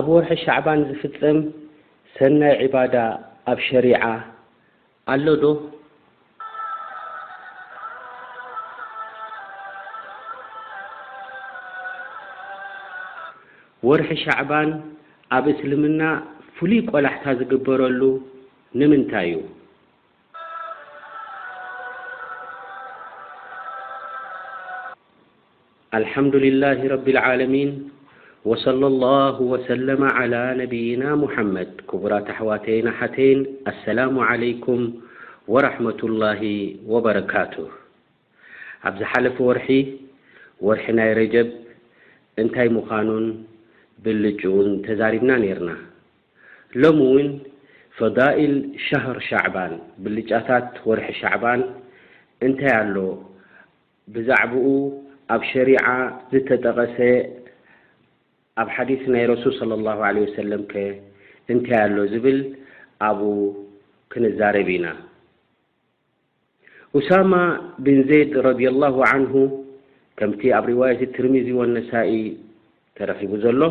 ኣብ ወርሒ ሻዕባን ዝፍጸም ሰናይ ዒባዳ ኣብ ሸሪዓ ኣሎ ዶ? ወርሒ ሻዕባን ኣብ እስልምና ፍሉይ ቆላሕታ ዝግበረሉ ንምንታይ እዩ? ኣልሓምዱሊላሂ ረቢል ዓለሚን ወሰለላሁ ወሰለመ ዓላ ነቢይና ሙሓመድ ክቡራት ኣሕዋተይን ኣሓተይን ኣሰላሙ ዓለይኩም ወራሕመቱላሂ ወበረካቱህ ኣብ ዝሓለፈ ወርሒ ወርሒ ናይ ረጀብ እንታይ ምዃኑን ብልጭኡን ተዛሪብና ኔርና ሎሚ ውን ፈዳኢል ሸህር ሻዕባን ብልጫታት ወርሒ ሻዕባን እንታይ ኣሎ ብዛዕብኡ ኣብ ሸሪዓ ዝተጠቐሰ ኣብ ሓዲስ ናይ ረሱል ሰለላሁ ዓለይሂ ወሰለም ከ እንታይ ኣሎ ዝብል ኣብኡ ክንዛረብ ኢና። ኡሳማ ቢን ዘይድ ረዲየላሁ ዓንሁ ከምቲ ኣብ ሪዋየት ትርሚዚ ወነሳኢ ተረኺቡ ዘሎ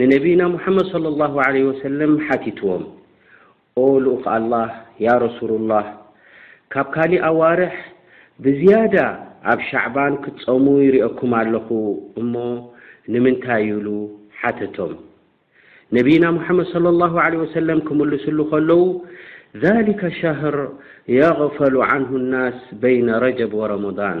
ንነቢይና ሙሓመድ ሶለሏሁ ዓለይሂ ወሰለም ሓቲትዎም ኦ ልኡኽ ኣላህ ያ ረሱሉሏህ ካብ ካሊእ ኣዋርሕ ብዝያዳ ኣብ ሻዕባን ክትፀሙ ይሪኦኩም ኣለኹ እሞ ንምንታይ ኢሉ ሓተቶም ነቢይና ሙሓመድ ሶለሏሁ ዓለይሂ ወሰለም ክምልስሉ ከለው ዛሊከ ሸህር የቕፈሉ ዓንሁ ናስ በይነ ረጀብ ወረመዷን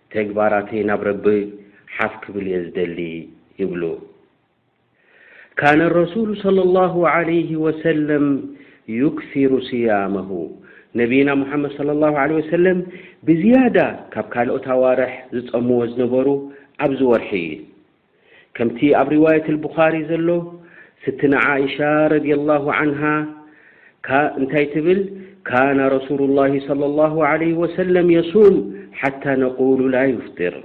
ተግባራተይ ናብ ረቢ ሓፍ ክብል እየ ዝደሊ ይብሉ። ካነ ረሱሉ ሰለላሁ ዓለይሂ ወሰለም ዩክሲሩ ስያመሁ፣ ነብይና ሙሓመድ ሰለላሁ ዓለይሂ ወሰለም ብዝያዳ ካብ ካልኦት ኣዋርሕ ዝጸምዎ ዝነበሩ ኣብዚ ወርሒ እዩ። ከምቲ ኣብ ሪዋየት ኣልቡኻሪ ዘሎ ስትና ዓኢሻ ረዲየላሁ ዓንሃ ከ እንታይ ትብል ካነ ረሱሉላሂ ሰለላሁ ዓለይሂ ወሰለም የሱም ሓታ ነቁሉ ላ ዩፍጢር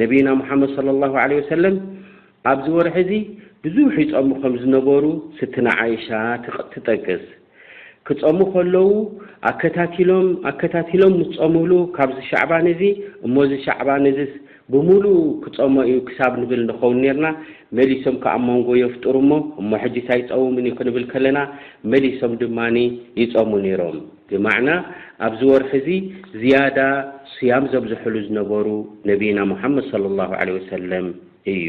ነቢይና ሙሓመድ ሰለላሁ ዓለይሂ ወሰለም ኣብዚ ወርሒ እዚ ብዙሕ ይፀሙ ከም ዝነበሩ ስትና ዓኢሻ ትጠቅስ። ክጸሙ ከለዉ ኣከታቲሎም ኣከታቲሎም ምስ ጸሙሉ ካብዚ ሻዕባን እዚ እሞ እዚ ሻዕባን እዚስ ብሙሉኡ ክጸሞ እዩ ክሳብ ንብል ንኸውን ኔርና መሊሶም ክኣ ሞንጎ የፍጥሩ እሞ እሞ ሕጂስ ኣይጸውምን እዩ ክንብል ከለና መሊሶም ድማ ይጸሙ ኔሮም ብማዕና ኣብዚ ወርሒ እዚ ዝያዳ ስያም ዘብዝሕሉ ዝነበሩ ነብይና ሙሓመድ ሰለላሁ ዓለይሂ ወሰለም እዩ።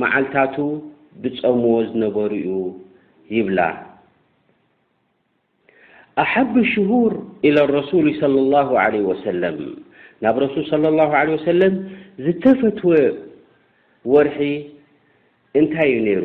መዓልታቱ ብጸምዎ ዝነበሩ'ዩ ይብላ። ኣሓብ ሽሁር ኢለ ረሱሊ ሰለላሁ ዓለይሂ ወሰለም፣ ናብ ረሱል ሰለላሁ ዓለይሂ ወሰለም ዝተፈትወ ወርሒ እንታይ'ዩ ነይሩ?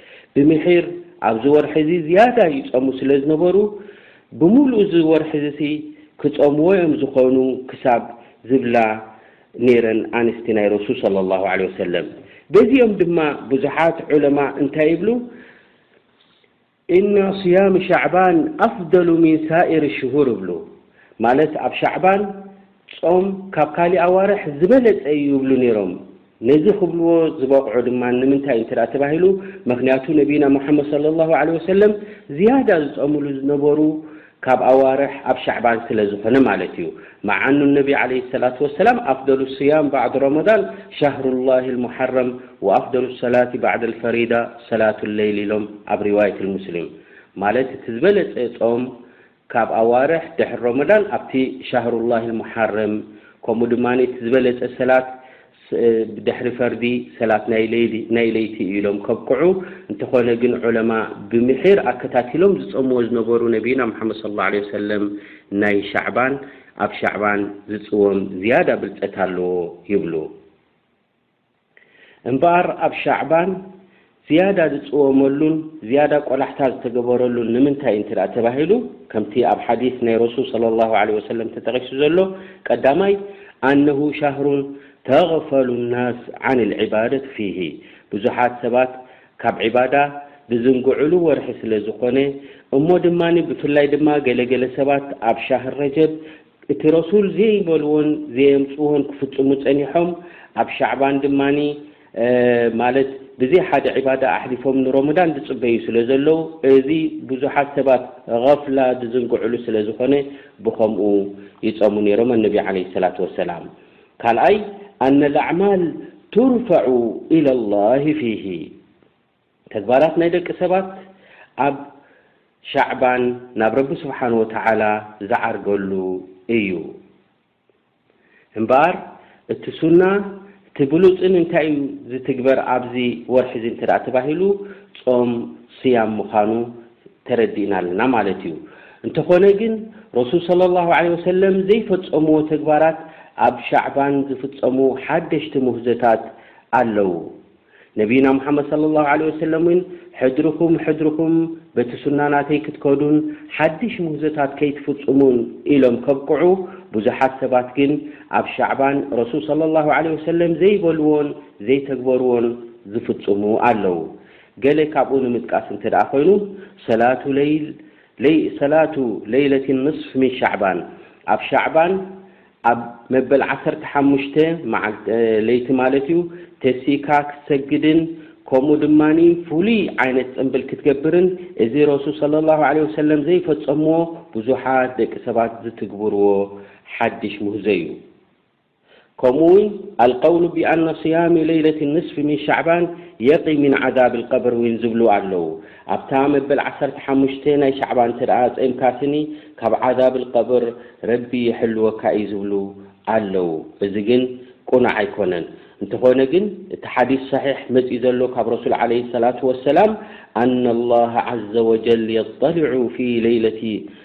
ብምሒር ኣብዚ ወርሒ'ዚ ዝያዳ ይጸሙ ስለ ዝነበሩ፣ ብምሉኡ እዚ ወርሒ'ዚሲ ክጸምዎ'ዮም ዝኾኑ ክሳብ ዝብላ ነይረን ኣንስቲ ናይ ረሱል ሰለላሁ ዓለይሂ ወሰለም። በዚ'ዮም ድማ ብዙሓት ዑለማእ እንታይ ይብሉ? ኢነ ስያም ሻዕባን ኣፍደሉ ሚን ሳኢሪ ሽሁር ይብሉ። ማለት ኣብ ሻዕባን ጾም ካብ ካሊእ ኣዋርሕ ዝበለጸ እዩ ይብሉ ነይሮም። ነዚ ክብልዎ ዝበቕዑ ድማ ንምንታይ እዩ እንተ ተባሂሉ ምኽንያቱ ነብይና ሙሓመድ ሰለላሁ ዓለይሂ ወሰለም ዝያዳ ዝጸምሉ ዝነበሩ ካብ ኣዋርሕ ኣብ ሻዕባን ስለ ዝኾነ ማለት እዩ። መዓኑ ነብይ ዓለይሂ ሰላቱ ወሰላም ኣፍደሉ ስያም ባዕድ ረመዳን ሻህሩላሂል ሙሓረም ወኣፍደሉ ሰላቲ ባዕደል ፈሪዳ ሰላቱል ለይል ኢሎም ኣብ ሪዋየትል ሙስሊም ማለት እቲ ዝበለጸ ጾም ካብ ኣዋርሕ ድሕሪ ሮመዳን ኣብቲ ሻህሩላሂል ሙሓርም ከምኡ ድማ እቲ ዝበለፀ ሰላት ድሕሪ ፈርዲ ሰላት ናይ ለይቲ እዩ ኢሎም ከብቅዑ፣ እንተኾነ ግን ዑለማ ብምሒር ኣከታቲሎም ዝፀምዎ ዝነበሩ ነቢይና ሙሓመድ ሰለላሁ ዓለይሂ ወሰለም ናይ ሻዕባን ኣብ ሻዕባን ዝፅወም ዝያዳ ብልፀት ኣለዎ ይብሉ። እምበኣር ኣብ ሻዕባን ዝያዳ ዝጽወመሉን ዝያዳ ቆላሕታ ዝተገበረሉን ንምንታይ እዩ እንተ ተባሂሉ ከምቲ ኣብ ሓዲስ ናይ ረሱል ሰለላሁ ዓለይሂ ወሰለም ተጠቒሱ ዘሎ ቀዳማይ ኣነሁ ሻህሩን ተግፈሉ ናስ ዓን ልዕባደት ፊሂ ብዙሓት ሰባት ካብ ዒባዳ ዝዝንግዑሉ ወርሒ ስለ ዝኾነ እሞ ድማ ብፍላይ ድማ ገለ ገለ ሰባት ኣብ ሻህር ረጀብ እቲ ረሱል ዘይበልዎን ዘየምጽዎን ክፍጽሙ ጸኒሖም ኣብ ሻዕባን ድማ ማለት ብዘይ ሓደ ዒባዳ ኣሕሊፎም ንሮመዳን ዝጽበዩ ስለ ዘለዉ እዚ ብዙሓት ሰባት ገፍላ ዝዝንግዕሉ ስለ ዝኾነ ብኸምኡ ይጸሙ ነይሮም ኣነቢ ዓለይሂ ሰላቱ ወሰላም ካልኣይ ኣነል ኣዕማል ቱርፈዑ ኢለላሂ ፊሂ ተግባራት ናይ ደቂ ሰባት ኣብ ሻዕባን ናብ ረቢ ስብሓን ወተዓላ ዝዓርገሉ እዩ እምበኣር እቲ ሱና እቲ ብሉፅን እንታይ እዩ ዝትግበር ኣብዚ ወርሒ እዚ እንተ ተባሂሉ ፆም ስያም ምዃኑ ተረዲእና ኣለና ማለት እዩ እንተኾነ ግን ረሱል ሰለ ላሁ ዓለይሂ ወሰለም ዘይፈፀምዎ ተግባራት ኣብ ሻዕባን ዝፍፀሙ ሓደሽቲ ሙህዘታት ኣለዉ ነብዩና ሙሓመድ ሰለላሁ ዓለይሂ ወሰለም እውን ሕድርኹም ሕድርኹም በቲ ሱና ናተይ ክትከዱን ሓድሽ ሙህዞታት ከይትፍጽሙን ኢሎም ከብቅዑ ብዙሓት ሰባት ግን ኣብ ሻዕባን ረሱል ሰለላሁ ዓለይሂ ወሰለም ዘይበልዎን ዘይተግበርዎን ዝፍጽሙ ኣለዉ ገለ ካብኡ ንምጥቃስ እንተድኣ ኮይኑ ሰላቱ ለይል ሰላቱ ለይለቲ ንስፍ ሚን ሻዕባን ኣብ ሻዕባን ኣብ መበል ዓሰርተ ሓሙሽተ መዓልቲ፣ ለይቲ ማለት'ዩ፣ ተሲእካ ክትሰግድን ከምኡ ድማ ፍሉይ ዓይነት ጽምብል ክትገብርን እዚ ረሱል ሰለላሁ ዓለይሂ ወሰለም ዘይፈጸምዎ ብዙሓት ደቂ ሰባት ዝትግብርዎ ሓድሽ ምህዞ'ዩ። ከምኡ'ውን ኣልቀውሉ ቢኣነ ሲያሚ ለይለቲ ንስፊ ሚን ሻዕባን የቂ ሚን ዓዛቢል ቀብር እውን ዝብሉ ኣለዉ። ኣብታ መበል ዓሰርተ ሓሙሽተ ናይ ሻዕባን እንተድኣ ኣጸይምካትኒ ካብ ዓዛብ ኣልቀብር ረቢ ይሕልወካ እዩ ዝብሉ ኣለው እዚ ግን ቁኑዕ ኣይኮነን እንተኾነ ግን እቲ ሓዲስ ሰሒሕ መጺኡ ዘሎ ካብ ረሱል ዓለይሂ ሰላቱ ወሰላም ኣነ ኣላህ ዓዘ ወጀል የጠልዑ ፊ ለይለቲ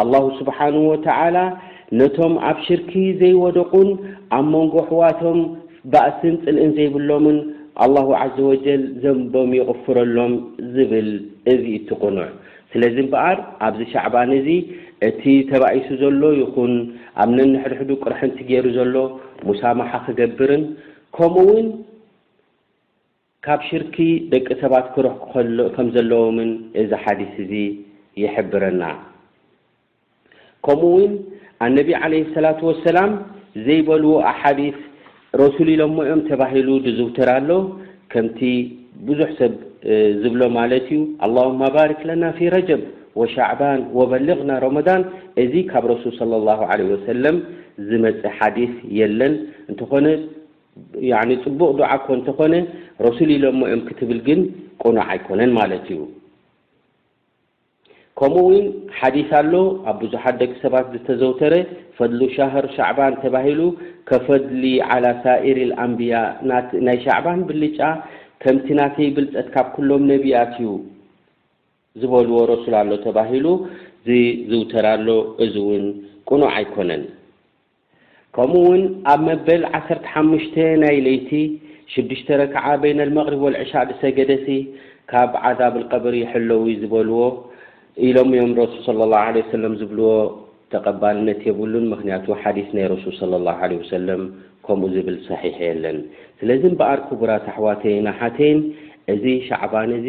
ኣላሁ ስብሓነሁ ወተዓላ ነቶም ኣብ ሽርኪ ዘይወደቑን ኣብ መንጎ ኣሕዋቶም ባእስን ጽልእን ዘይብሎምን ኣላሁ ዓዘወጀል ዘንቦም የቕፍረሎም ዝብል እዚ እቲ ቅኑዕ። ስለዚ እምበኣር ኣብዚ ሻዕባን እዚ እቲ ተባኢሱ ዘሎ ይኹን ኣብ ነንሕድሕዱ ቅርሕንቲ ገይሩ ዘሎ ሙሳማሓ ክገብርን ከምኡውን ካብ ሽርኪ ደቂ ሰባት ክርሕቁ ከሎ ከም ዘለዎምን እዚ ሓዲስ እዚ ይሕብረና። ከምኡ ውን ኣነቢ ዓለይሂ ሰላቱ ወሰላም ዘይበልዎ ኣሓዲስ ረሱል ኢሎሞ እዮም ተባሂሉ ዝዝውተር ኣሎ ከምቲ ብዙሕ ሰብ ዝብሎ ማለት እዩ ኣላሁማ ባሪክ ለና ፊ ረጀብ ወሻዕባን ወበልግና ረመዳን እዚ ካብ ረሱል ሰለላሁ ዓለይሂ ወሰለም ዝመጸ ሓዲስ የለን እንተኾነ ያኒ ጽቡቕ ዱዓ እኮ እንተኾነ ረሱል ኢሎሞ እዮም ክትብል ግን ቅኑዕ ኣይኮነን ማለት እዩ። ከምኡ ውን ሓዲስ ኣሎ ኣብ ብዙሓት ደቂ ሰባት ዝተዘውተረ ፈድሉ ሻህር ሻዕባን ተባሂሉ ከፈድሊ ዓላ ሳኢሪ ልኣንብያ ናይ ሻዕባን ብልጫ ከምቲ ናተይ ብልጸት ካብ ኩሎም ነቢያት እዩ ዝበልዎ ረሱል ኣሎ ተባሂሉ ዝዝውተር ኣሎ እዚ ውን ቅኑዕ ኣይኮነን። ከምኡ ውን ኣብ መበል ዓሰርተ ሓሙሽተ ናይ ለይቲ ሽዱሽተ ረክዓ በይነ ኣልመቅሪብ ወልዕሻእ ድሰገደሲ ካብ ዓዛብ ኣልቀብር ይሕለው ዩ ዝበልዎ ኢሎም ዮም ረሱል ሰለላሁ ዓለይሂ ወሰለም ዝብልዎ ተቀባልነት የብሉን ምክንያቱ ሓዲስ ናይ ረሱል ሰለላሁ ዓለይሂ ወሰለም ከምኡ ዝብል ሰሒሕ የለን ስለዚ እምበኣር ክቡራት ኣሕዋተይን ኣሓተይን እዚ ሻዕባን እዚ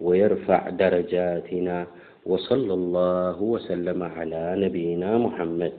ويرفع درجاتنا وصلى الله وسلم على نبينا محمد